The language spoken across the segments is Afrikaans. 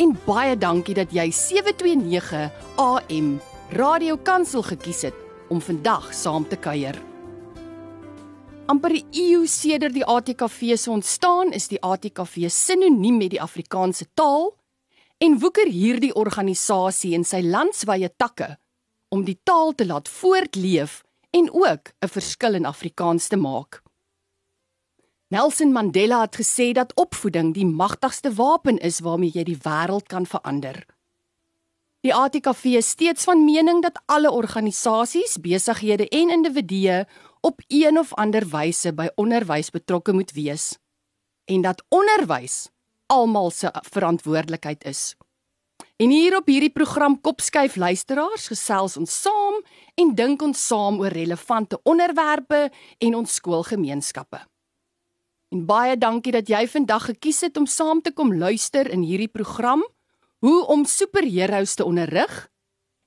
en baie dankie dat jy 729 AM Radio Kansel gekies het om vandag saam te kuier. amper 'n eeu sedert die ATKV se ontstaan, is die ATKV sinoniem met die Afrikaanse taal en woeker hierdie organisasie in sy landswye takke om die taal te laat voortleef en ook 'n verskil in Afrikaans te maak. Nelson Mandela het gesê dat opvoeding die magtigste wapen is waarmee jy die wêreld kan verander. Die ATKV is steeds van mening dat alle organisasies, besighede en individue op een of ander wyse by onderwys betrokke moet wees en dat onderwys almal se verantwoordelikheid is. En hier op hierdie program Kopskuif luisteraars gesels ons saam en dink ons saam oor relevante onderwerpe en ons skoolgemeenskappe. En baie dankie dat jy vandag gekies het om saam te kom luister in hierdie program hoe om superheroes te onderrig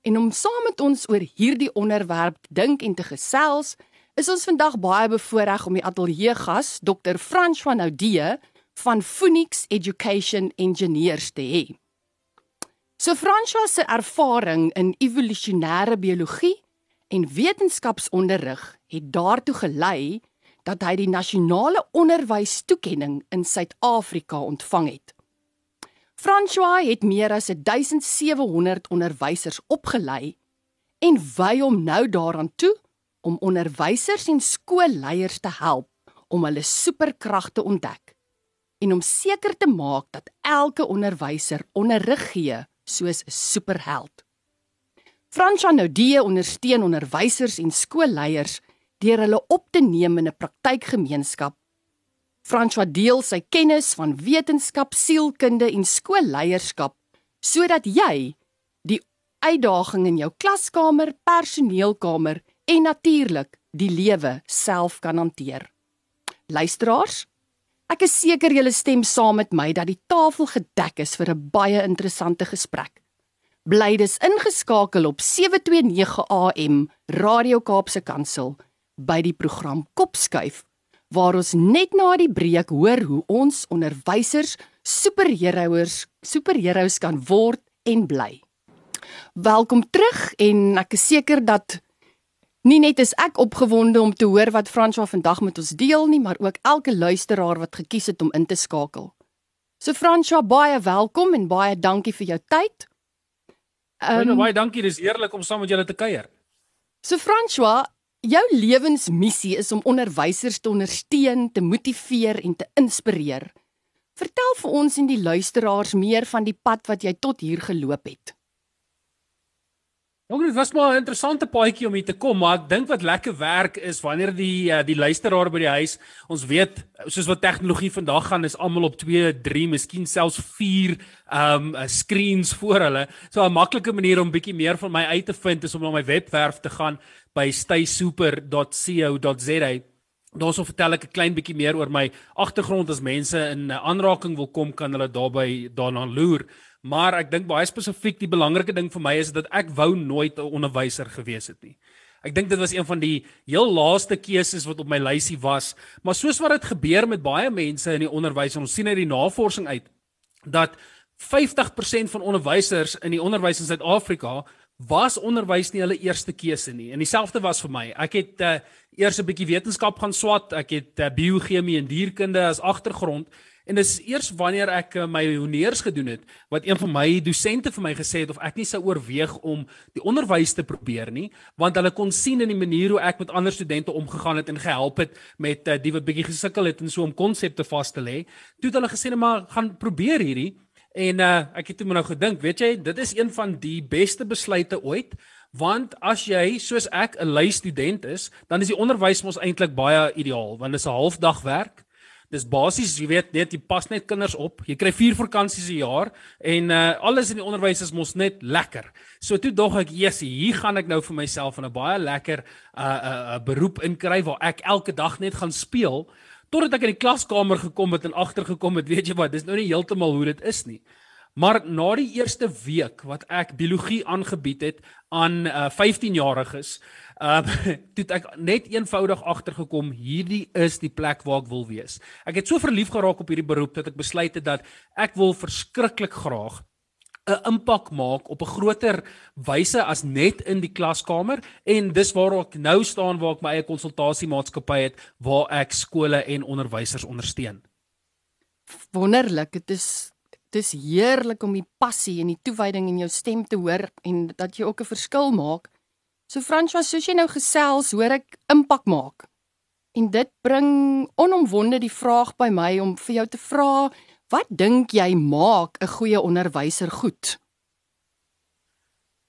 en om saam met ons oor hierdie onderwerp dink en te gesels. Is ons vandag baie bevoorreg om die ateljee gas Dr. Frans van Oudee van Phoenix Education Engineers te hê. So François se ervaring in evolusionêre biologie en wetenskapsonderrig het daartoe gelei dat hy die nasionale onderwystoekenning in Suid-Afrika ontvang het. François het meer as 1700 onderwysers opgelei en wy hom nou daaraan toe om onderwysers en skoolleiers te help om hulle superkragte ontdek en om seker te maak dat elke onderwyser onderrig gee soos 'n superheld. François Naudie ondersteun onderwysers en skoolleiers deur hulle op te neem in 'n praktykgemeenskap. François deel sy kennis van wetenskap, sielkunde en skoolleierskap sodat jy die uitdaging in jou klaskamer, personeelkamer en natuurlik die lewe self kan hanteer. Luisteraars, ek is seker julle stem saam met my dat die tafel gedek is vir 'n baie interessante gesprek. Bly dus ingeskakel op 729 AM Radio Kaapse Kansel by die program Kopskuif waar ons net na die breek hoor hoe ons onderwysers superheroes superheroes kan word en bly. Welkom terug en ek is seker dat nie net is ek opgewonde om te hoor wat François vandag met ons deel nie, maar ook elke luisteraar wat gekies het om in te skakel. So François, baie welkom en baie dankie vir jou tyd. Um, baie dankie, dis eerlik om saam met julle te kuier. So François, Jou lewensmissie is om onderwysers te ondersteun, te motiveer en te inspireer. Vertel vir ons en die luisteraars meer van die pad wat jy tot hier geloop het. Ook dit was maar 'n interessante paadjie om hier te kom, maar ek dink wat lekker werk is wanneer die uh, die luisteraar by die huis, ons weet soos wat tegnologie vandag gaan is almal op 2, 3, miskien selfs 4 um uh, screens voor hulle. So 'n maklike manier om bietjie meer van my uit te vind is om na my webwerf te gaan by staysuper.co.za. Daar sou vertel ek 'n klein bietjie meer oor my agtergrond as mense in aanraking wil kom kan hulle daarby daarna loer. Maar ek dink baie spesifiek die belangrike ding vir my is dat ek wou nooit 'n onderwyser gewees het nie. Ek dink dit was een van die heel laaste keuses wat op my lysie was, maar soos wat dit gebeur met baie mense in die onderwys, ons sien uit die navorsing uit dat 50% van onderwysers in die onderwys in Suid-Afrika was onderwys nie hulle eerste keuse nie. En dieselfde was vir my. Ek het uh, eers 'n bietjie wetenskap gaan swat. Ek het uh, biochemie en dierkunde as agtergrond. En dis eers wanneer ek uh, my honeurs gedoen het wat een van my dosente vir my gesê het of ek nie sou oorweeg om die onderwys te probeer nie, want hulle kon sien in die manier hoe ek met ander studente omgegaan het en gehelp het met uh, die wat bietjie gesukkel het en so om konsepte vas te lê. Toe het hulle gesê net maar gaan probeer hierdie En uh ek het toe nou gedink, weet jy, dit is een van die beste besluite ooit, want as jy soos ek 'n lei student is, dan is die onderwys mos eintlik baie ideaal, want dit is 'n halfdag werk. Dis basies, jy weet, net jy pas net kinders op. Jy kry 4 vakansies 'n jaar en uh alles in die onderwys is mos net lekker. So toe dog ek, "Jessie, hier gaan ek nou vir myself 'n baie lekker uh 'n uh, uh, beroep inkry waar ek elke dag net gaan speel." Totdat ek in die klaskamer gekom het en agtergekom het, weet jy wat, dis nou nie heeltemal hoe dit is nie. Maar na die eerste week wat ek biologie aangebied het aan uh, 15-jariges, Ehm um, toe ek net eenvoudig agtergekom hierdie is die plek waar ek wil wees. Ek het so verlief geraak op hierdie beroep dat ek besluit het dat ek wil verskriklik graag 'n impak maak op 'n groter wyse as net in die klaskamer en dis waar ek nou staan waar ek my eie konsultasiemaatskappy het waar ek skole en onderwysers ondersteun. Wonderlik, dit is dis heerlik om die passie en die toewyding in jou stem te hoor en dat jy ook 'n verskil maak. So François, soos jy nou gesels, hoor ek impak maak. En dit bring onomwonde die vraag by my om vir jou te vra, wat dink jy maak 'n goeie onderwyser goed?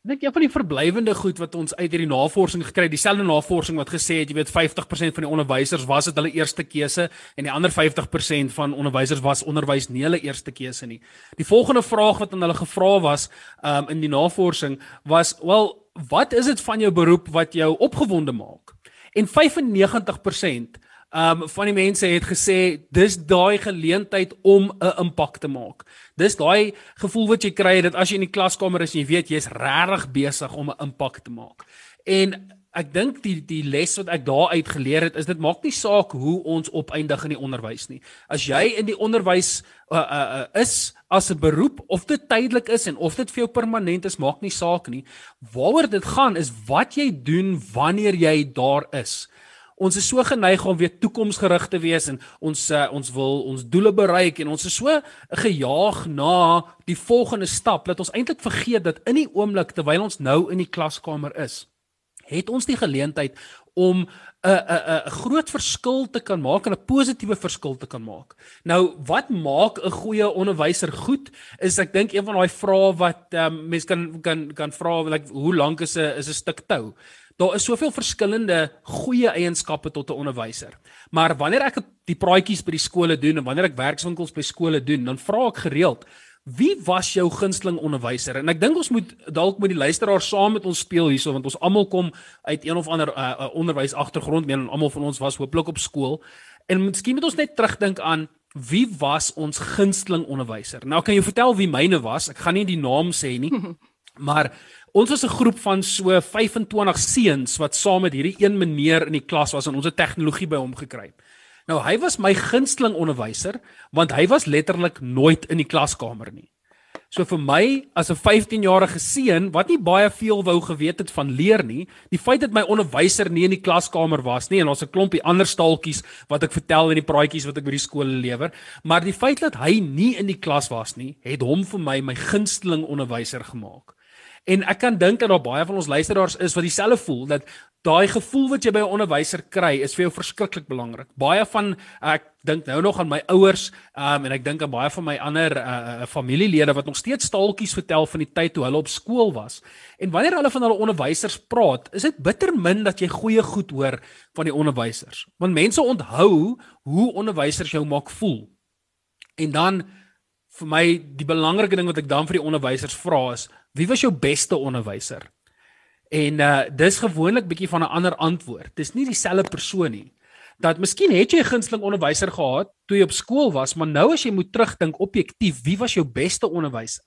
Ek dink een van die verblywende goed wat ons uit hierdie navorsing gekry het, dieselfde navorsing wat gesê het, jy weet 50% van die onderwysers was dit hulle eerste keuse en die ander 50% van onderwysers was onderwys nie hulle eerste keuse nie. Die volgende vraag wat aan hulle gevra was, um in die navorsing was, wel wat is dit van jou beroep wat jou opgewonde maak? En 95% um van die mense het gesê dis daai geleentheid om 'n impak te maak. Dis daai gevoel wat jy kry dat as jy in die klaskamer is en jy weet jy's regtig besig om 'n impak te maak. En ek dink die die les wat ek daar uit geleer het is dit maak nie saak hoe ons opeindig in die onderwys nie. As jy in die onderwys uh, uh, uh, is as 'n beroep of dit tydelik is en of dit vir jou permanent is, maak nie saak nie. Waaroor dit gaan is wat jy doen wanneer jy daar is. Ons is so geneig om weer toekomsgerig te wees en ons uh, ons wil ons doele bereik en ons is so gejaag na die volgende stap dat ons eintlik vergeet dat in die oomblik terwyl ons nou in die klaskamer is, het ons die geleentheid om 'n 'n 'n groot verskil te kan maak en 'n positiewe verskil te kan maak. Nou, wat maak 'n goeie onderwyser goed? Is ek dink een van daai vrae wat um, mense kan kan kan vra like hoe lank is 'n is 'n stuk tou? Daar is soveel verskillende goeie eienskappe tot 'n onderwyser. Maar wanneer ek die praatjies by die skole doen en wanneer ek werkswinkels by skole doen, dan vra ek gereeld Wie was jou gunsteling onderwyser? En ek dink ons moet dalk met die luisteraars saam met ons speel hierso want ons almal kom uit een of ander uh, uh, onderwys agtergrond, men almal van ons was hooplik op skool. En miskien moet ons net terugdink aan wie was ons gunsteling onderwyser? Nou kan jy vertel wie myne was. Ek gaan nie die naam sê nie. Maar ons was 'n groep van so 25 seuns wat saam met hierdie een meneer in die klas was en ons het tegnologie by hom gekry. Nou hy was my gunsteling onderwyser want hy was letterlik nooit in die klaskamer nie. So vir my as 'n 15-jarige seun wat nie baie veel wou geweet het van leer nie, die feit dat my onderwyser nie in die klaskamer was nie en ons 'n klompie ander staaltjies wat ek vertel in die praatjies wat ek by die skole lewer, maar die feit dat hy nie in die klas was nie, het hom vir my my gunsteling onderwyser gemaak. En ek kan dink dat daar baie van ons luisteraars is wat dieselfde voel dat daai gevoel wat jy by 'n onderwyser kry is vir jou verskriklik belangrik. Baie van ek dink nou nog aan my ouers um, en ek dink aan baie van my ander uh, familielede wat nog steeds staaltjies vertel van die tyd toe hulle op skool was. En wanneer hulle van hulle onderwysers praat, is dit bitter min dat jy goeie goed hoor van die onderwysers. Want mense onthou hoe onderwysers jou maak voel. En dan vir my die belangrike ding wat ek dan vir die onderwysers vra is Wie was jou beste onderwyser? En uh dis gewoonlik bietjie van 'n ander antwoord. Dis nie dieselfde persoon nie. Dat miskien het jy 'n gunsteling onderwyser gehad toe jy op skool was, maar nou as jy moet terugdink objektief, wie was jou beste onderwyser?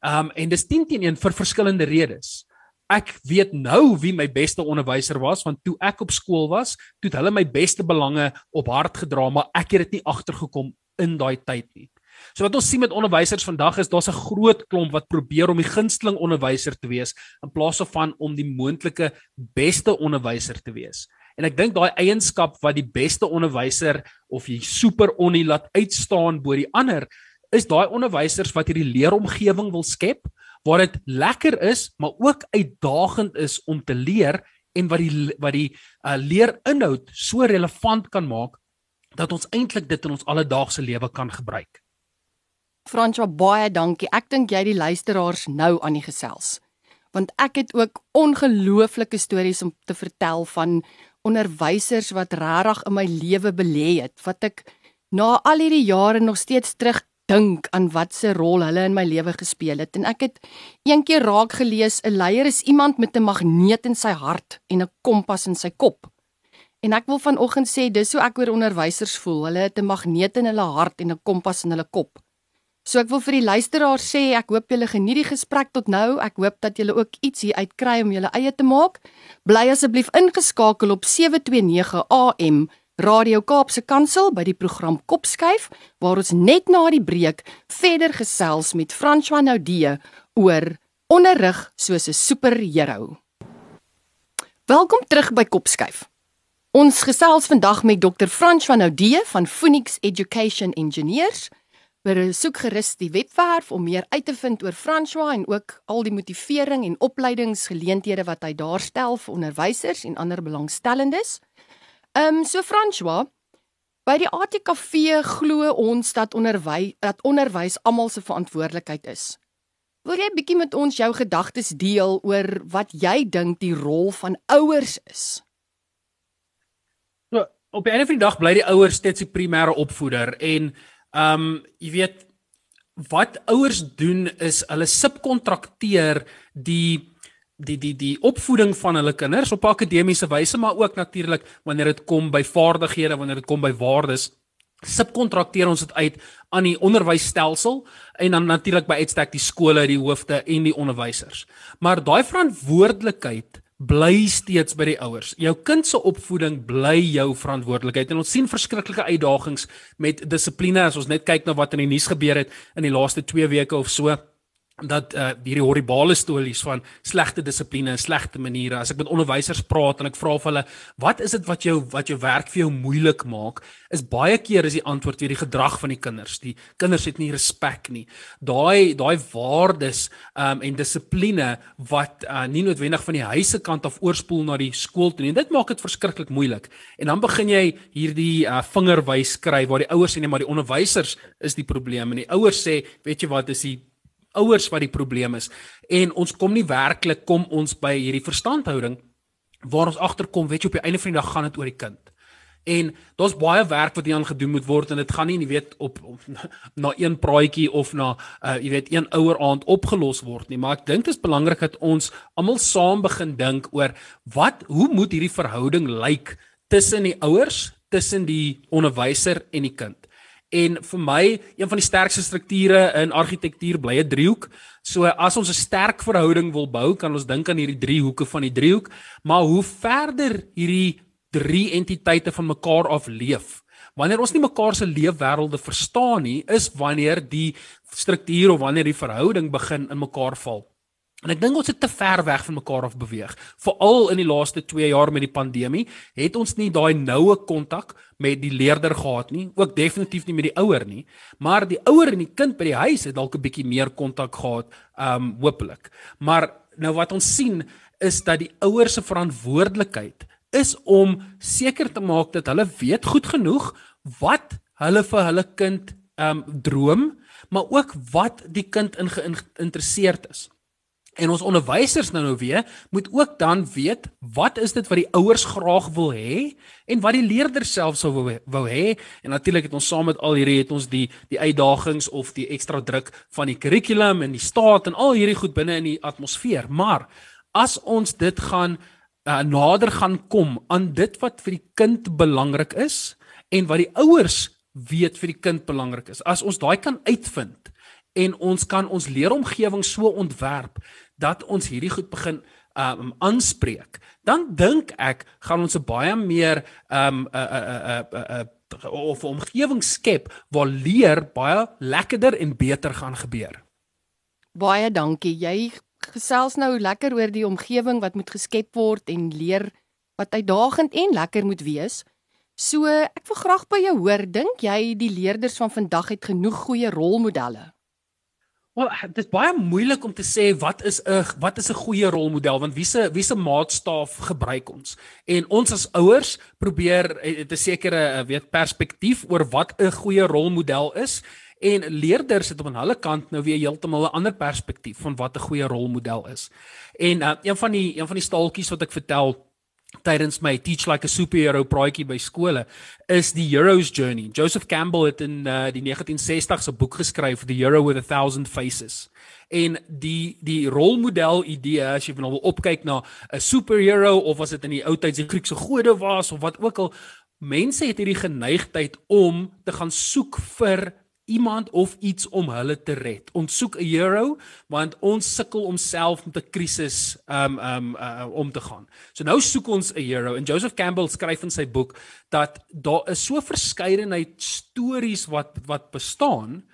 Um en dis 10 teen 1 vir verskillende redes. Ek weet nou wie my beste onderwyser was want toe ek op skool was, toe het hulle my beste belange op hart gedra, maar ek het dit nie agtergekom in daai tyd nie. So wat ons sien met onderwysers vandag is daar's 'n groot klomp wat probeer om die gunsteling onderwyser te wees in plaas van om die moontlike beste onderwyser te wees. En ek dink daai eienskap wat die beste onderwyser of die super onnie laat uitstaan bo die ander is daai onderwysers wat hierdie leeromgewing wil skep waar dit lekker is maar ook uitdagend is om te leer en wat die wat die uh, leerinhoud so relevant kan maak dat ons eintlik dit in ons alledaagse lewe kan gebruik. Franswa baie dankie. Ek dink jy die luisteraars nou aan die gesels. Want ek het ook ongelooflike stories om te vertel van onderwysers wat regtig in my lewe belê het, wat ek na al hierdie jare nog steeds terug dink aan wat se rol hulle in my lewe gespeel het en ek het een keer raak gelees 'n leier is iemand met 'n magneet in sy hart en 'n kompas in sy kop. En ek wil vanoggend sê dis hoe ek oor onderwysers voel. Hulle het 'n magneet in hulle hart en 'n kompas in hulle kop. So ek wil vir die luisteraars sê ek hoop julle geniet die gesprek tot nou. Ek hoop dat julle ook iets hier uitkry om julle eie te maak. Bly asseblief ingeskakel op 729 AM Radio Kaapse Kansel by die program Kopskuif waar ons net na die breek verder gesels met François Naudee oor onderrig soos 'n superheld. Welkom terug by Kopskuif. Ons gesels vandag met Dr. François Naudee van Phoenix Education Engineers. Besoek gerus die webwerf om meer uit te vind oor François en ook al die motivering en opleidingsgeleenthede wat hy daar stel vir onderwysers en ander belangstellendes. Ehm um, so François, by die ATKV glo ons dat onderwys dat onderwys almal se verantwoordelikheid is. Wil jy 'n bietjie met ons jou gedagtes deel oor wat jy dink die rol van ouers is? So, op einde van die dag bly die ouers steeds die primêre opvoeder en ehm um, jy weet wat ouers doen is hulle subkontrakteer die die die die opvoeding van hulle kinders op akademiese wyse maar ook natuurlik wanneer dit kom by vaardighede wanneer dit kom by waardes subkontrakteer ons dit uit aan die onderwysstelsel en dan natuurlik by uitstek die skole die hoofde en die onderwysers maar daai verantwoordelikheid bly steeds by die ouers. Jou kind se opvoeding bly jou verantwoordelikheid en ons sien verskriklike uitdagings met dissipline as ons net kyk na wat in die nuus gebeur het in die laaste 2 weke of so dat uh, hierdie horribale stories van slegte dissipline en slegte maniere as ek met onderwysers praat en ek vra vir hulle wat is dit wat jou wat jou werk vir jou moeilik maak? is baie keer is die antwoord weer die gedrag van die kinders. Die kinders het nie respek nie. Daai daai waardes um, en dissipline wat uh, nie noodwendig van die huise kant af oorspoel na die skool toe nie en dit maak dit verskriklik moeilik. En dan begin jy hierdie uh, vingerwys kry waar die ouers sê nee maar die onderwysers is die probleem. En die ouers sê weet jy wat is die ouers wat die probleem is. En ons kom nie werklik kom ons by hierdie verstandhouding waar ons agterkom weet jy op die einde van die dag gaan dit oor die kind. En daar's baie werk wat hieraan gedoen moet word en dit gaan nie jy weet op, op na een praatjie of na uh, jy weet een ouer aand opgelos word nie. Maar ek dink dit is belangrik dat ons almal saam begin dink oor wat hoe moet hierdie verhouding lyk tussen die ouers tussen die onderwyser en die kind En vir my, een van die sterkste strukture in argitektuur bly 'n driehoek. So as ons 'n sterk verhouding wil bou, kan ons dink aan hierdie drie hoeke van die driehoek, maar hoe verder hierdie drie entiteite van mekaar af leef. Wanneer ons nie mekaar se leefwêrelde verstaan nie, is wanneer die struktuur of wanneer die verhouding begin in mekaar val. En ek dink ons het te ver weg van mekaar af beweeg. Veral in die laaste 2 jaar met die pandemie, het ons nie daai noue kontak met die leerder gehad nie, ook definitief nie met die ouer nie, maar die ouer en die kind by die huis het dalk 'n bietjie meer kontak gehad, um hopelik. Maar nou wat ons sien is dat die ouers se verantwoordelikheid is om seker te maak dat hulle weet goed genoeg wat hulle vir hulle kind um droom, maar ook wat die kind in geïnteresseerd is. En ons onderwysers nou nou weer moet ook dan weet wat is dit wat die ouers graag wil hê en wat die leerders self sou wou, wou hê? En natuurlik het ons saam met al hierdie het ons die die uitdagings of die ekstra druk van die kurrikulum en die staat en al hierdie goed binne in die atmosfeer. Maar as ons dit gaan uh, nader gaan kom aan dit wat vir die kind belangrik is en wat die ouers weet vir die kind belangrik is as ons daai kan uitvind en ons kan ons leeromgewing so ontwerp dat ons hierdie goed begin um aanspreek, dan dink ek gaan ons 'n baie meer um 'n 'n 'n 'n of omgewing skep waar leer baie lekkerder en beter gaan gebeur. Baie dankie. Jy gesels nou lekker oor die omgewing wat moet geskep word en leer wat uitdagend en lekker moet wees. So, ek wil graag by jou hoor, dink jy die leerders van vandag het genoeg goeie rolmodelle? Wel, dit is baie moeilik om te sê wat is 'n wat is 'n goeie rolmodel want wie se wie se maatstaaf gebruik ons? En ons as ouers probeer het 'n sekere eh, weet perspektief oor wat 'n goeie rolmodel is en leerders het op aan hulle kant nou weer heeltemal 'n ander perspektief van wat 'n goeie rolmodel is. En uh, een van die een van die staaltjies wat ek vertel tydens my teach like a superhero praatjie by skole is die hero's journey. Joseph Campbell het in uh, die 1960s 'n boek geskryf The Hero with a Thousand Faces. En die die rolmodel idee as jy nou wil opkyk na 'n superhero of as dit in die ou tyd die Griekse gode was of wat ook al mense het hierdie geneigtheid om te gaan soek vir iemand of iets om hulle te red. Ons soek 'n hero want ons sukkel om self met 'n krisis um um uh, om te gaan. So nou soek ons 'n hero en Joseph Campbell skryf in sy boek dat daar is so verskeidenheid stories wat wat bestaan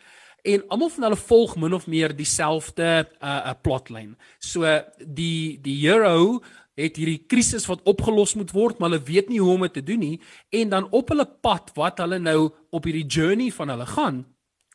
en almal van hulle volg min of meer dieselfde uh, uh, plotlyn. So die die hero het hierdie krisis wat opgelos moet word, maar hulle weet nie hoe om dit te doen nie en dan op hulle pad wat hulle nou op hierdie journey van hulle gaan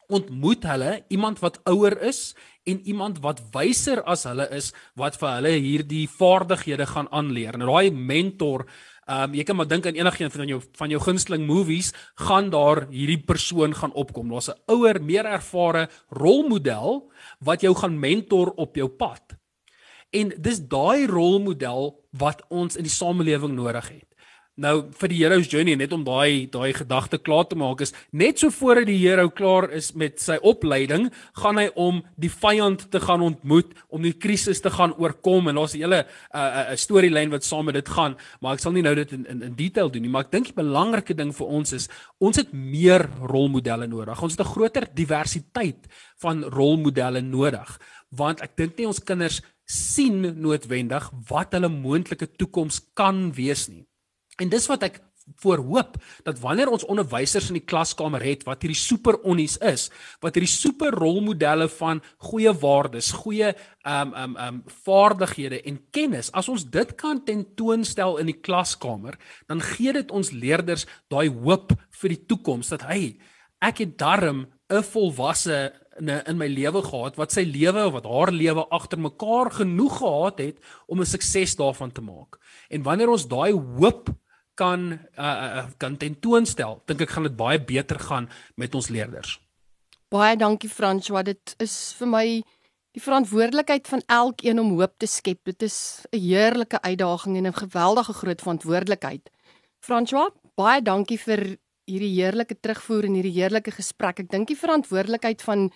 ontmoet hulle iemand wat ouer is en iemand wat wyser as hulle is wat vir hulle hierdie vaardighede gaan aanleer. Nou daai mentor, ehm um, jy kan maar dink aan enigiets van jou van jou gunsteling movies, gaan daar hierdie persoon gaan opkom. Daar's 'n ouer, meer ervare rolmodel wat jou gaan mentor op jou pad. En dis daai rolmodel wat ons in die samelewing nodig het. Nou vir die hero's journey net om daai daai gedagte klaar te maak is net so voordat die hero klaar is met sy opleiding, gaan hy om die vyand te gaan ontmoet, om die krisis te gaan oorkom en daar's 'n hele 'n uh, uh, storielyn wat saam met dit gaan, maar ek sal nie nou dit in in, in detail doen nie, maar ek dink die belangrike ding vir ons is ons het meer rolmodelle nodig. Ons het 'n groter diversiteit van rolmodelle nodig, want ek dink nie ons kinders sien noodwendig wat hulle moontlike toekoms kan wees nie. En dis wat ek voorhoop dat wanneer ons onderwysers in die klaskamer het wat hierdie super onnies is, wat hierdie super rolmodelle van goeie waardes, goeie um um um vaardighede en kennis, as ons dit kan tentoonstel in die klaskamer, dan gee dit ons leerders daai hoop vir die toekoms dat hy ek het darm 'n volwasse in my lewe gehad wat sy lewe of wat haar lewe agter mekaar genoeg gehad het om 'n sukses daarvan te maak. En wanneer ons daai hoop kan uh, uh kan tentoonstel, dink ek gaan dit baie beter gaan met ons leerders. Baie dankie François, dit is vir my die verantwoordelikheid van elkeen om hoop te skep. Dit is 'n heerlike uitdaging en 'n geweldige groot verantwoordelikheid. François, baie dankie vir hierdie heerlike terugvoer en hierdie heerlike gesprek. Ek dink die verantwoordelikheid van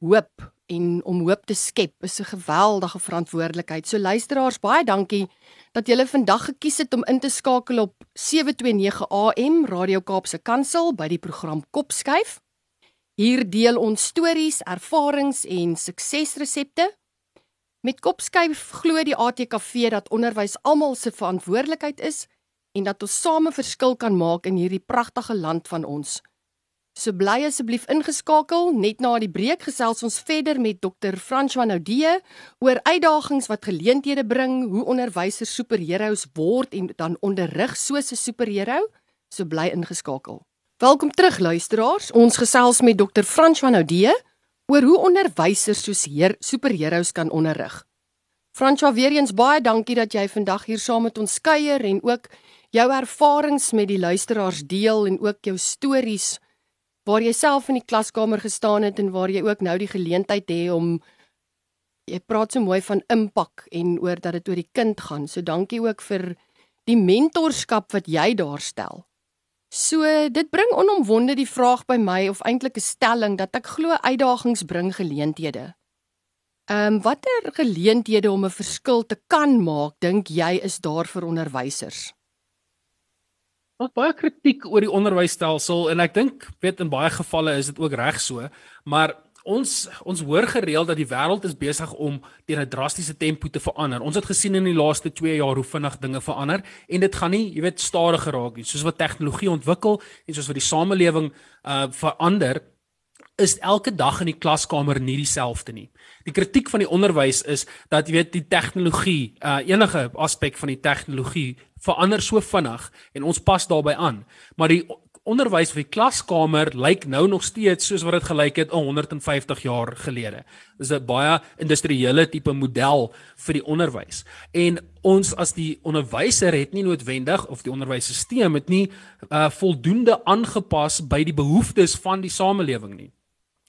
hoop en om hoop te skep is 'n geweldige verantwoordelikheid. So luisteraars, baie dankie dat julle vandag gekies het om in te skakel op 729 AM Radio Kaapse Kansel by die program Kopskuif. Hier deel ons stories, ervarings en suksesresepte. Met Kopskuif glo die ATKV dat onderwys almal se verantwoordelikheid is en dat ons same verskil kan maak in hierdie pragtige land van ons. So bly asseblief ingeskakel. Net na die breek gesels ons verder met Dr. François Naudee oor uitdagings wat geleenthede bring, hoe onderwysers superheroes word en dan onderrig soos 'n superhero. So bly ingeskakel. Welkom terug luisteraars. Ons gesels met Dr. François Naudee oor hoe onderwysers soos heer superheroes kan onderrig. François, weer eens baie dankie dat jy vandag hier saam met ons kuier en ook jou ervarings met die luisteraars deel en ook jou stories waar jy self in die klaskamer gestaan het en waar jy ook nou die geleentheid het om jy praat so mooi van impak en oor dat dit oor die kind gaan. So dankie ook vir die mentorskap wat jy daar stel. So dit bring onomwonde die vraag by my of eintlik 'n stelling dat ek glo uitdagings bring geleenthede. Ehm um, watter geleenthede om 'n verskil te kan maak dink jy is daar vir onderwysers? Daar's baie kritiek oor die onderwysstelsel en ek dink weet in baie gevalle is dit ook reg so, maar ons ons hoor gereeld dat die wêreld is besig om teen 'n drastiese tempo te verander. Ons het gesien in die laaste 2 jaar hoe vinnig dinge verander en dit gaan nie, jy weet, stadiger raak nie. Soos wat tegnologie ontwikkel en soos wat die samelewing uh verander, is elke dag in die klaskamer nie dieselfde nie. Die kritiek van die onderwys is dat jy weet die tegnologie, uh enige aspek van die tegnologie verander so vinnig en ons pas daarbey aan. Maar die onderwys vir die klaskamer lyk nou nog steeds soos wat dit gelyk het 150 jaar gelede. Dis 'n baie industriële tipe model vir die onderwys. En ons as die onderwyser het nie noodwendig of die onderwysstelsel het nie uh voldoende aangepas by die behoeftes van die samelewing nie.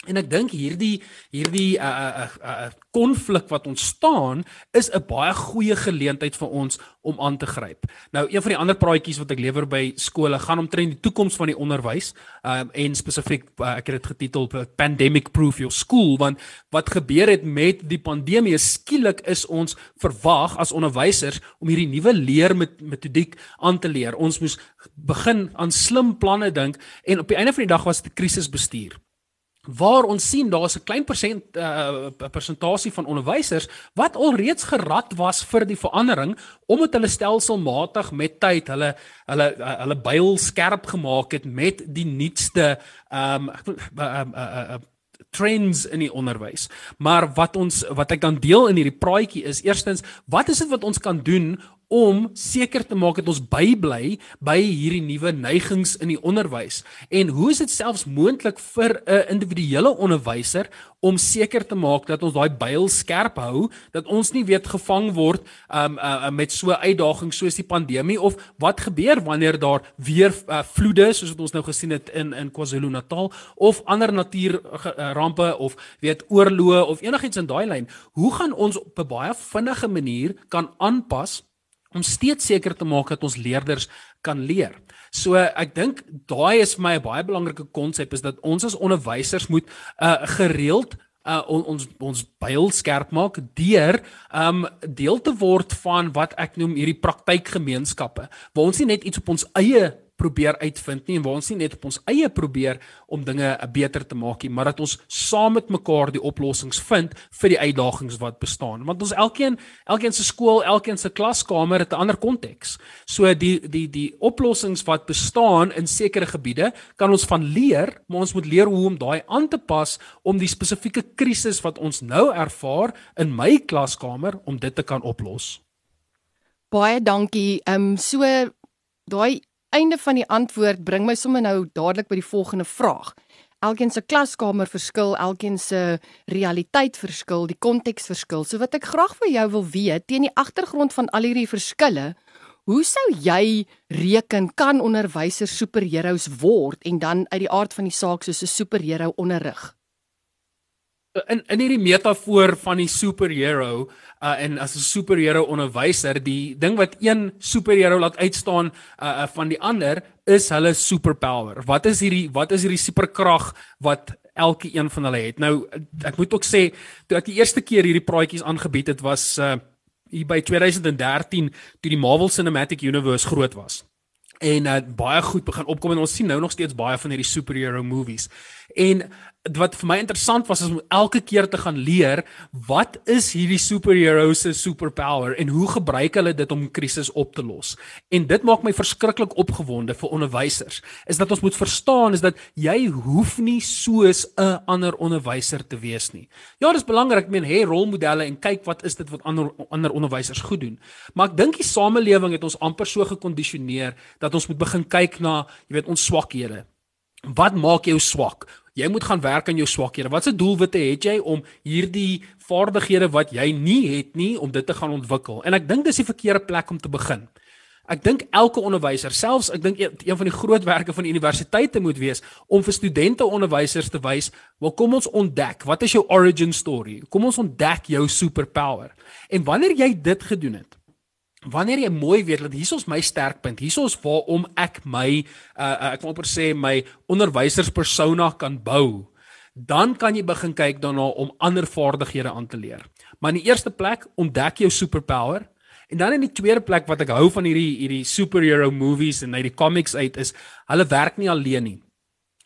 En ek dink hierdie hierdie uh uh uh konflik uh, wat ontstaan is 'n baie goeie geleentheid vir ons om aan te gryp. Nou een van die ander praatjies wat ek lewer by skole gaan omtrent die toekoms van die onderwys, um en spesifiek uh, ek het dit getitel Pandemic Proof Your School want wat gebeur het met die pandemie skielik is ons verwag as onderwysers om hierdie nuwe leer met metodiek aan te leer. Ons moes begin aan slim planne dink en op die einde van die dag was dit krisisbestuur waar ons sien daar's 'n klein persent uh, persentasie van onderwysers wat alreeds gerad was vir die verandering omdat hulle stelselmatig met tyd hulle hulle uh, hulle byl skerp gemaak het met die nuutste um, um, uh, uh, trends in die onderwys. Maar wat ons wat ek dan deel in hierdie praatjie is eerstens, wat is dit wat ons kan doen om seker te maak dat ons bybly by hierdie nuwe neigings in die onderwys. En hoe is dit selfs moontlik vir 'n individuele onderwyser om seker te maak dat ons daai byl skerp hou dat ons nie weet gevang word um, uh, uh, met so uitdagings soos die pandemie of wat gebeur wanneer daar weer uh, vloede soos wat ons nou gesien het in in KwaZulu-Natal of ander natuurrampe uh, of weet oorloë of enigiets in daai lyn. Hoe gaan ons op 'n baie vinnige manier kan aanpas om steeds seker te maak dat ons leerders kan leer. So ek dink daai is vir my 'n baie belangrike konsep is dat ons as onderwysers moet uh gereeld uh on, ons ons byl skerp maak deur um deel te word van wat ek noem hierdie praktykgemeenskappe waar ons nie net iets op ons eie probeer uitvind nie en waar ons nie net op ons eie probeer om dinge eh, beter te maak nie, maar dat ons saam met mekaar die oplossings vind vir die uitdagings wat bestaan. Want ons elkeen, elkeen se skool, elkeen se klaskamer het 'n ander konteks. So die die die oplossings wat bestaan in sekere gebiede kan ons van leer, maar ons moet leer hoe om daai aan te pas om die spesifieke krisis wat ons nou ervaar in my klaskamer om dit te kan oplos. Baie dankie. Ehm um, so daai einde van die antwoord bring my sommer nou dadelik by die volgende vraag. Elkeen se klaskamer verskil, elkeen se realiteit verskil, die konteks verskil. So wat ek graag vir jou wil weet, teen die agtergrond van al hierdie verskille, hoe sou jy reken kan onderwysers superheroes word en dan uit die aard van die saak soos 'n superhero onderrig? In in hierdie metafoor van die superhero uh, en as 'n superhero onderwyser die ding wat een superhero laat uitstaan uh, uh, van die ander is hulle superpower. Wat is hierdie wat is hierdie superkrag wat elke een van hulle het? Nou ek moet ook sê toe ek die eerste keer hierdie praatjies aangebied het was uh, hier by 2013 toe die Marvel Cinematic Universe groot was en uh, baie goed begin opkom en ons sien nou nog steeds baie van hierdie superhero movies. En wat vir my interessant was is om elke keer te gaan leer wat is hierdie superheroes se superpower en hoe gebruik hulle dit om krisis op te los. En dit maak my verskriklik opgewonde vir onderwysers. Is dat ons moet verstaan is dat jy hoef nie soos 'n ander onderwyser te wees nie. Ja, dis belangrik, ek meen, hê rolmodelle en kyk wat is dit wat ander ander onderwysers goed doen. Maar ek dink die samelewing het ons amper so gekondisioneer dat ons moet begin kyk na, jy weet, ons swakhede. Wat maak jou swak? Jy moet gaan werk aan jou swakhede. Watse doelwitte het jy om hierdie vaardighede wat jy nie het nie om dit te gaan ontwikkel? En ek dink dis die verkeerde plek om te begin. Ek dink elke onderwyser, selfs ek dink een van die groot werke van universiteite moet wees om vir studente onderwysers te wys, "Wel kom ons ontdek, wat is jou origin story? Kom ons ontdek jou superpower." En wanneer jy dit gedoen het, wanneer jy mooi weet dat hier is my sterkpunt, hier is waarom ek my uh, uh, ek wil amper sê my onderwyserspersona kan bou, dan kan jy begin kyk daarna om ander vaardighede aan te leer. Maar in die eerste plek ontdek jou superpower en dan in die tweede plek wat ek hou van hierdie hierdie superhero movies en hierdie comics uit is hulle werk nie alleen nie.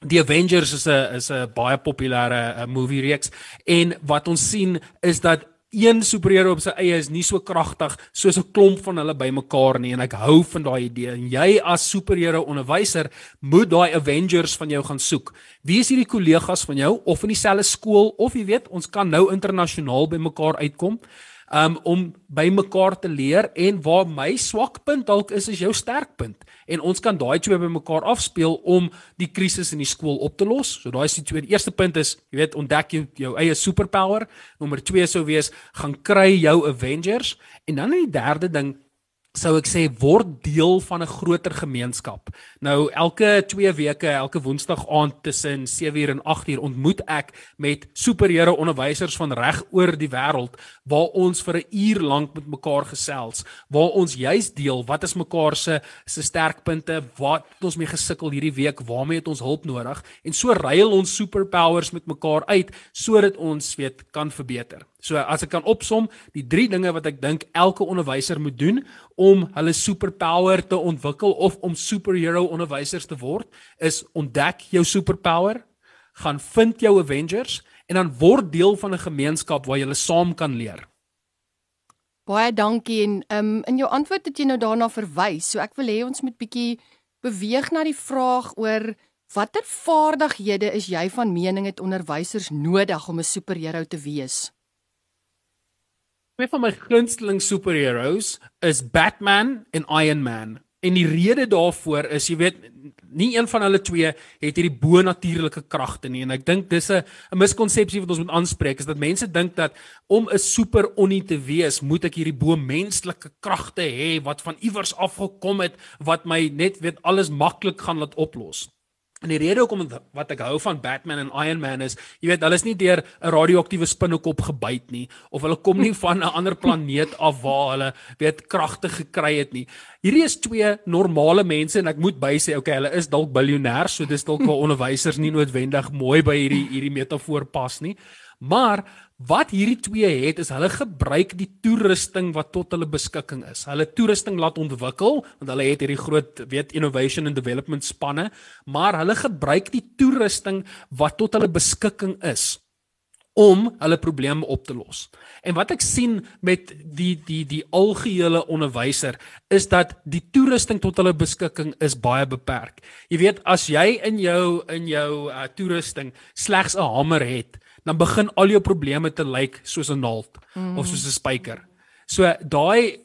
Die Avengers is 'n is 'n baie populêre uh, movie reeks en wat ons sien is dat een superheld op sy eie is nie so kragtig soos 'n klomp van hulle bymekaar nie en ek hou van daai idee en jy as superheld onderwyser moet daai Avengers van jou gaan soek. Wie is hierdie kollegas van jou of in dieselfde skool of jy weet ons kan nou internasionaal bymekaar uitkom um, om by mekaar te leer en waar my swakpunt dalk is is jou sterkpunt en ons kan daai twee by mekaar afspeel om die krisis in die skool op te los. So daai is die tweede. Eerste punt is, jy weet, ontdek jou, jou eie superpower. Nommer 2 sou wees gaan kry jou Avengers en dan in die derde ding sou ek sê word deel van 'n groter gemeenskap. Nou elke 2 weke, elke Woensdag aand tussen 7uur en 8uur ontmoet ek met superieure onderwysers van reg oor die wêreld waar ons vir 'n uur lank met mekaar gesels, waar ons juis deel wat is mekaar se se sterkpunte, wat het ons mee gesukkel hierdie week, waarmee het ons hulp nodig en so ruil ons superpowers met mekaar uit sodat ons weet kan verbeter. So as ek kan opsom, die drie dinge wat ek dink elke onderwyser moet doen om hulle superpower te ontwikkel of om superhero onderwysers te word, is ontdek jou superpower, gaan vind jou Avengers en dan word deel van 'n gemeenskap waar jy saam kan leer. Baie dankie en um, in jou antwoord het jy nou daarna verwys. So ek wil hê ons moet bietjie beweeg na die vraag oor watter vaardighede is jy van mening het onderwysers nodig om 'n superheld te wees? Twee van my gunsteling superheroes is Batman en Iron Man. En die rede daarvoor is, jy weet, nie een van hulle twee het hierdie bo-natuurlike kragte nie en ek dink dis 'n 'n miskonsepsie wat ons moet aanspreek is dat mense dink dat om 'n superonie te wees, moet ek hierdie bo-menslike kragte hê wat van iewers af gekom het wat my net weet alles maklik gaan laat oplos. En die rede hoekom wat ek hou van Batman en Iron Man is, jy weet, hulle is nie deur 'n radioaktiewe spinnekop gebyt nie of hulle kom nie van 'n ander planeet af waar hulle weet kragte gekry het nie. Hierdie is twee normale mense en ek moet by sê, okay, hulle is dalk biljoenêers, so dis dalk waar onderwysers nie noodwendig mooi by hierdie hierdie metafoor pas nie. Maar wat hierdie twee het is hulle gebruik die toerusting wat tot hulle beskikking is. Hulle toerusting laat ontwikkel want hulle het hierdie groot weet innovation and development spanne, maar hulle gebruik die toerusting wat tot hulle beskikking is om hulle probleme op te los. En wat ek sien met die die die algehele onderwyser is dat die toerusting tot hulle beskikking is baie beperk. Jy weet as jy in jou in jou uh, toerusting slegs 'n hamer het, dan begin al jou probleme te lyk soos 'n naald mm. of soos 'n spyker. So daai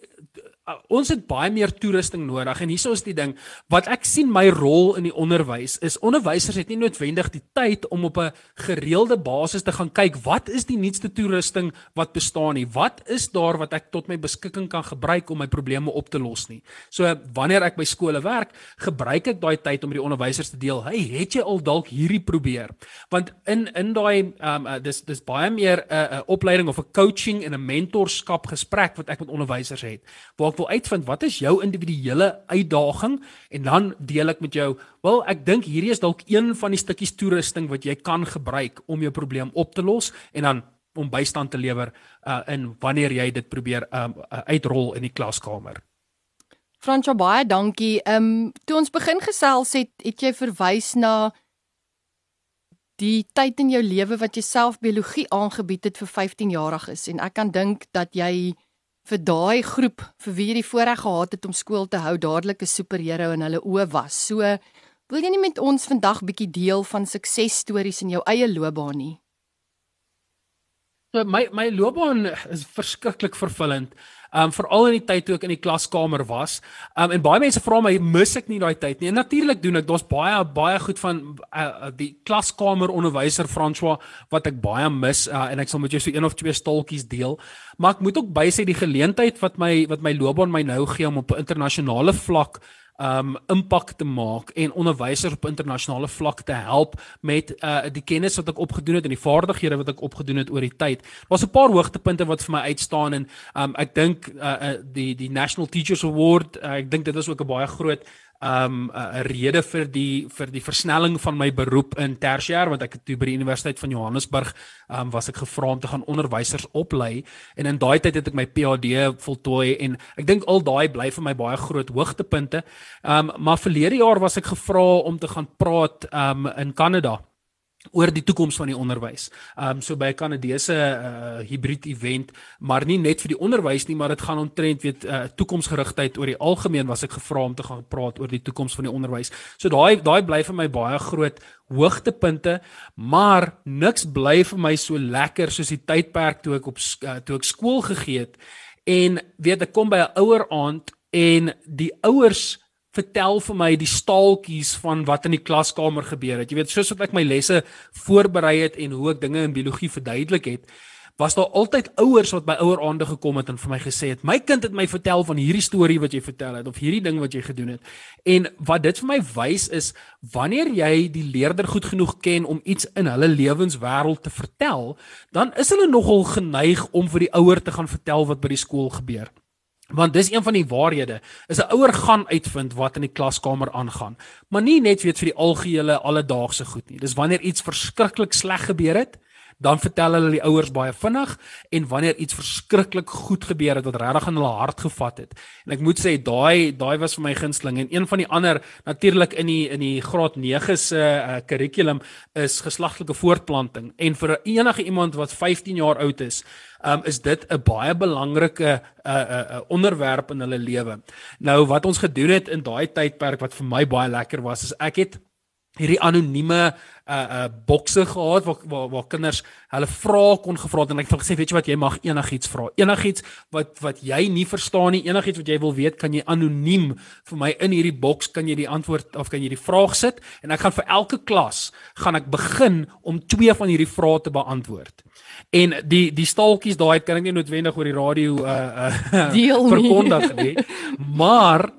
ons het baie meer toerusting nodig en hieso is die ding wat ek sien my rol in die onderwys is onderwysers het nie noodwendig die tyd om op 'n gereelde basis te gaan kyk wat is die nuutste toerusting wat bestaan nie. Wat is daar wat ek tot my beskikking kan gebruik om my probleme op te los nie. So wanneer ek by skole werk gebruik ek daai tyd om die onderwysers te deel hey het jy al dalk hierdie probeer? Want in in daai um, uh, dis dis baie meer 'n uh, uh, opleiding of 'n coaching en 'n mentorskap gesprek wat ek met onderwysers het waar ek wil uitvind wat is jou individuele uitdaging en dan deel ek met jou, wel ek dink hierdie is dalk een van die stukkies toerusting wat jy kan gebruik om jou probleem op te los en dan om bystand te lewer uh, in wanneer jy dit probeer um, uh, uitrol in die klaskamer. Fransjo baie dankie. Ehm um, toe ons begin gesels het, het jy verwys na die tyd in jou lewe wat jy self biologie aangebied het vir 15 jarig is en ek kan dink dat jy vir daai groep vir wie jy die voorreg gehad het om skool te hou dadelik 'n superheld in hulle oë was. So wil jy nie met ons vandag bietjie deel van suksesstories in jou eie loopbaan nie? So my my loopbaan is verskriklik vervullend. Um veral in die tyd toe ek in die klaskamer was. Um en baie mense vra my, mis ek nie daai tyd nie? En natuurlik doen ek. Daar's baie baie goed van uh, die klaskamer onderwyser François wat ek baie mis uh, en ek sal met jou so een of twee staaltjies deel. Maar ek moet ook bysê die geleentheid wat my wat my loopbaan my nou gee om op 'n internasionale vlak um impak te maak en onderwysers op internasionale vlak te help met uh die kennis wat ek opgedoen het en die vaardighede wat ek opgedoen het oor die tyd. Daar's 'n paar hoogtepunte wat vir my uitstaan en um ek dink uh, uh die die National Teachers Award, uh, ek dink dit is ook 'n baie groot um 'n rede vir die vir die versnelling van my beroep in tersiêr want ek het toe by die Universiteit van Johannesburg um was ek gevra om te gaan onderwysers oplei en in daai tyd het ek my PhD voltooi en ek dink al daai bly vir my baie groot hoogtepunte. Um maar verlede jaar was ek gevra om te gaan praat um in Kanada oor die toekoms van die onderwys. Ehm um, so by 'n Kanadese uh hibrid event, maar nie net vir die onderwys nie, maar dit gaan omtrent weet uh toekomsgerigtheid oor die algemeen was ek gevra om te gaan praat oor die toekoms van die onderwys. So daai daai bly vir my baie groot hoogtepunte, maar niks bly vir my so lekker soos die tydperk toe ek op uh, toe ek skool gegee het en weet ek kom by 'n ouer aand en die ouers vertel vir my die staaltjies van wat in die klaskamer gebeur het. Jy weet, soos wat ek my lesse voorberei het en hoe ek dinge in biologie verduidelik het, was daar altyd ouers wat by oueraande gekom het en vir my gesê het my kind het my vertel van hierdie storie wat jy vertel het of hierdie ding wat jy gedoen het en wat dit vir my wys is wanneer jy die leerder goed genoeg ken om iets in hulle lewenswêreld te vertel dan is hulle nogal geneig om vir die ouer te gaan vertel wat by die skool gebeur want dis een van die waarhede is 'n ouer gaan uitvind wat in die klaskamer aangaan maar nie net weet vir die algehele alledaagse goed nie. Dis wanneer iets verskriklik sleg gebeur het dan vertel hulle die ouers baie vinnig en wanneer iets verskriklik goed gebeur het wat regtig in hulle hart gevat het. En ek moet sê daai daai was vir my gunsteling en een van die ander natuurlik in die in die graad 9 se kurrikulum uh, is geslagtelike voortplanting en vir enige iemand wat 15 jaar oud is Um, is dit 'n baie belangrike uh, uh, uh, onderwerp in hulle lewe. Nou wat ons gedoen het in daai tydperk wat vir my baie lekker was is ek het hierdie anonieme uh uh bokse gehad waar waar, waar kinders hulle vrae kon gevra het en ek het gesê weet jy wat jy mag enigiets vra. Enigiets wat wat jy nie verstaan nie enigiets wat jy wil weet kan jy anoniem vir my in hierdie boks kan jy die antwoord of kan jy die vraag sit. En ek gaan vir elke klas gaan ek begin om twee van hierdie vrae te beantwoord. En die die staaltjies daai kan ek nie noodwendig oor die radio uh uh verkondig nie maar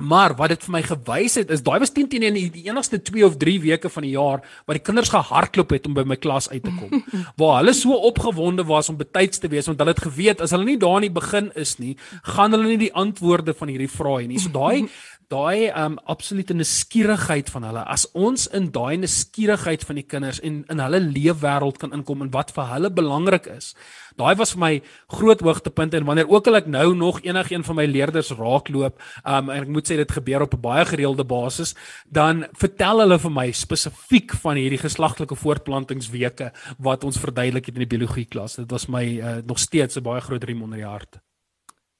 Maar wat dit vir my gewys het is daai was 10 teen 1 die enigste 2 of 3 weke van die jaar waar die kinders gehardloop het om by my klas uit te kom. waar hulle so opgewonde was om betyds te wees want hulle het geweet as hulle nie daar in die begin is nie, gaan hulle nie die antwoorde van hierdie vrae nie. So daai daai um absolute nuuskierigheid van hulle as ons in daai nuuskierigheid van die kinders en in hulle leefwêreld kan inkom en wat vir hulle belangrik is. Daai was vir my groot hoogtepunt en wanneer ook al ek nou nog enigiets van my leerders raakloop, um en ek moet sê dit gebeur op 'n baie gereelde basis, dan vertel hulle vir my spesifiek van hierdie geslagtelike voortplantingsweke wat ons verduidelik het in die biologie klas. Dit was my uh, nog steeds 'n baie groot riem onder die hart.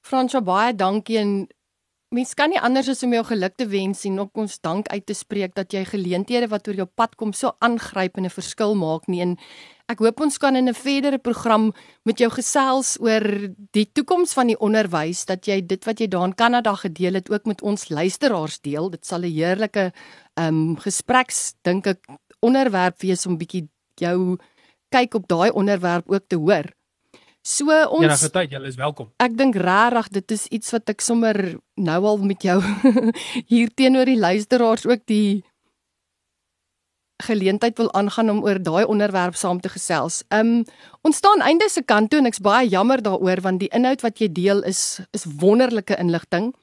Fransjo baie dankie en mens kan nie anders as om jou geluk te wens en ook ons dank uit te spreek dat jy geleenthede wat oor jou pad kom so aangryp en 'n verskil maak nie. En ek hoop ons kan in 'n verdere program met jou gesels oor die toekoms van die onderwys dat jy dit wat jy daar in Kanada gedeel het ook met ons luisteraars deel. Dit sal 'n heerlike ehm um, gespreks dink ek onderwerp wees om bietjie jou kyk op daai onderwerp ook te hoor So ons Ja, tyd, julle is welkom. Ek dink regtig dit is iets wat ek sommer nou al met jou hier teenoor die luisteraars ook die geleentheid wil aangaan om oor daai onderwerp saam te gesels. Um ons staan einde se kant toe en ek's baie jammer daaroor want die inhoud wat jy deel is is wonderlike inligting.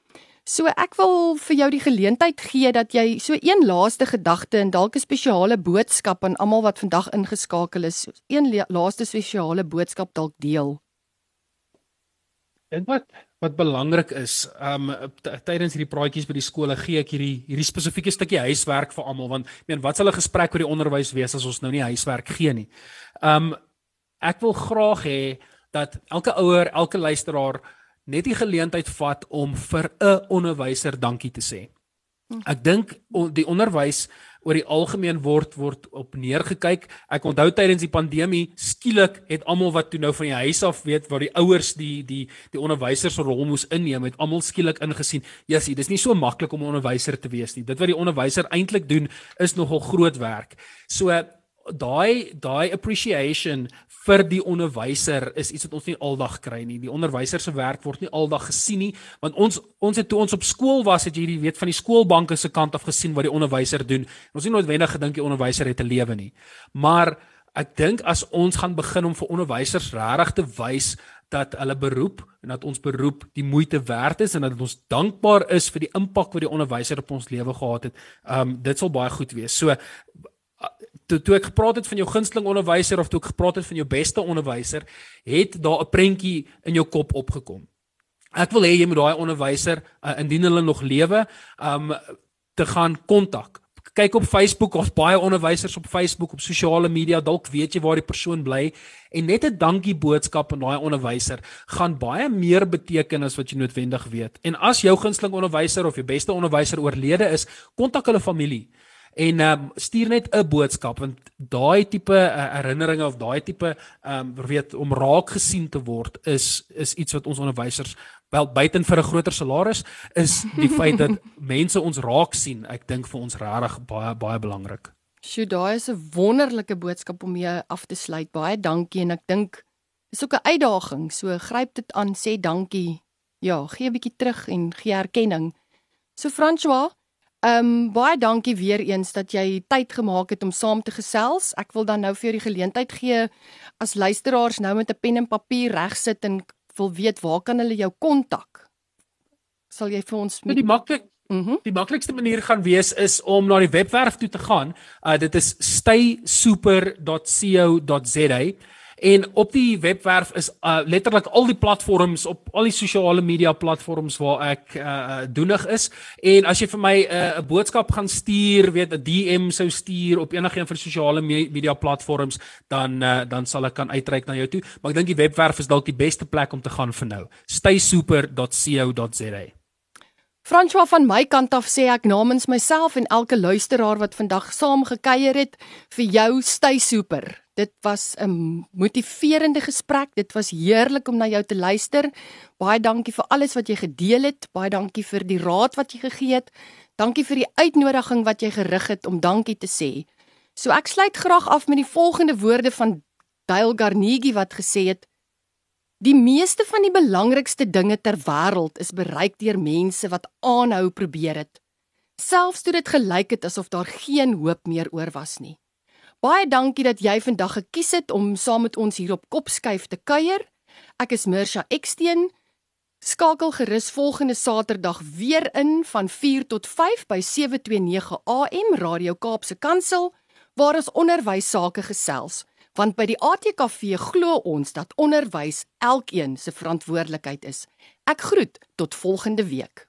So ek wil vir jou die geleentheid gee dat jy so een laaste gedagte en dalk 'n spesiale boodskap aan almal wat vandag ingeskakel is, een laaste spesiale boodskap dalk deel. Dink wat wat belangrik is, um tydens hierdie praatjies by die skole gee ek hierdie hierdie spesifieke stukkie huiswerk vir almal want ek meen wat sal 'n gesprek oor die onderwys wees as ons nou nie huiswerk gee nie. Um ek wil graag hê dat elke ouer, elke luisteraar net die geleentheid vat om vir 'n onderwyser dankie te sê. Ek dink die onderwys oor die algemeen word word op neergekyk. Ek onthou tydens die pandemie skielik het almal wat toe nou van die huis af weet waar die ouers die die die onderwysers se rol moes inneem, het almal skielik ingesien, "Jessie, dis nie so maklik om 'n onderwyser te wees nie. Dit wat die onderwyser eintlik doen is nogal groot werk." So daai daai appreciation vir die onderwyser is iets wat ons nie aldag kry nie. Die onderwyser se werk word nie aldag gesien nie, want ons ons het toe ons op skool was, het jy hierdie weet van die skoolbanke se kant af gesien wat die onderwyser doen. Ons het nie noodwendig gedink die onderwyser het 'n lewe nie. Maar ek dink as ons gaan begin om vir onderwysers regtig te wys dat hulle beroep en dat ons beroep die moeite werd is en dat ons dankbaar is vir die impak wat die onderwyser op ons lewe gehad het. Um dit sal baie goed wees. So toe toe ek gepraat het van jou gunsteling onderwyser of toe ek gepraat het van jou beste onderwyser, het daar 'n prentjie in jou kop opgekom. Ek wil hê jy moet daai onderwyser uh, indien hulle nog lewe, um te gaan kontak. Kyk op Facebook, ons baie onderwysers op Facebook, op sosiale media, dalk weet jy waar die persoon bly en net 'n dankie boodskap aan daai onderwyser gaan baie meer beteken as wat jy noodwendig weet. En as jou gunsteling onderwyser of jou beste onderwyser oorlede is, kontak hulle familie en um, stuur net 'n boodskap want daai tipe uh, herinneringe of daai tipe um, weet om raak gesien te word is is iets wat ons onderwysers wel buiten vir 'n groter salaris is die feit dat mense ons raak sien ek dink vir ons regtig baie baie belangrik. Sjoe daai is 'n wonderlike boodskap om mee af te sluit. Baie dankie en ek dink Dis ook 'n uitdaging, so gryp dit aan, sê dankie. Ja, gee 'n bietjie terug en gee erkenning. So François, ehm um, baie dankie weer eens dat jy tyd gemaak het om saam te gesels. Ek wil dan nou vir jou die geleentheid gee as luisteraars nou met 'n pen en papier regsit en wil weet waar kan hulle jou kontak? Sal jy vir ons met die maklik Mm -hmm. Die maklikste manier gaan wees is om na die webwerf toe te gaan. Uh dit is staysuper.co.za en op die webwerf is uh letterlik al die platforms op al die sosiale media platforms waar ek uh doenig is en as jy vir my 'n uh, boodskap gaan stuur, weet 'n DM sou stuur op enige een van die sosiale media platforms, dan uh dan sal ek kan uitreik na jou toe. Maar ek dink die webwerf is dalk die beste plek om te gaan vir nou. staysuper.co.za François van my kant af sê ek namens myself en elke luisteraar wat vandag saam gekuier het vir jou stay super. Dit was 'n motiverende gesprek. Dit was heerlik om na jou te luister. Baie dankie vir alles wat jy gedeel het. Baie dankie vir die raad wat jy gegee het. Dankie vir die uitnodiging wat jy gerig het om dankie te sê. So ek sluit graag af met die volgende woorde van Dale Carnegie wat gesê het: Die meeste van die belangrikste dinge ter wêreld is bereik deur mense wat aanhou probeer het. Selfs toe dit gelyk het asof daar geen hoop meer oor was nie. Baie dankie dat jy vandag gekies het om saam met ons hier op Kopskuif te kuier. Ek is Mirsha Eksteen. Skakel gerus volgende Saterdag weer in van 4 tot 5 by 729 AM Radio Kaapse Kansel waar ons onderwys sake gesels want by die ATKV glo ons dat onderwys elkeen se verantwoordelikheid is. Ek groet tot volgende week.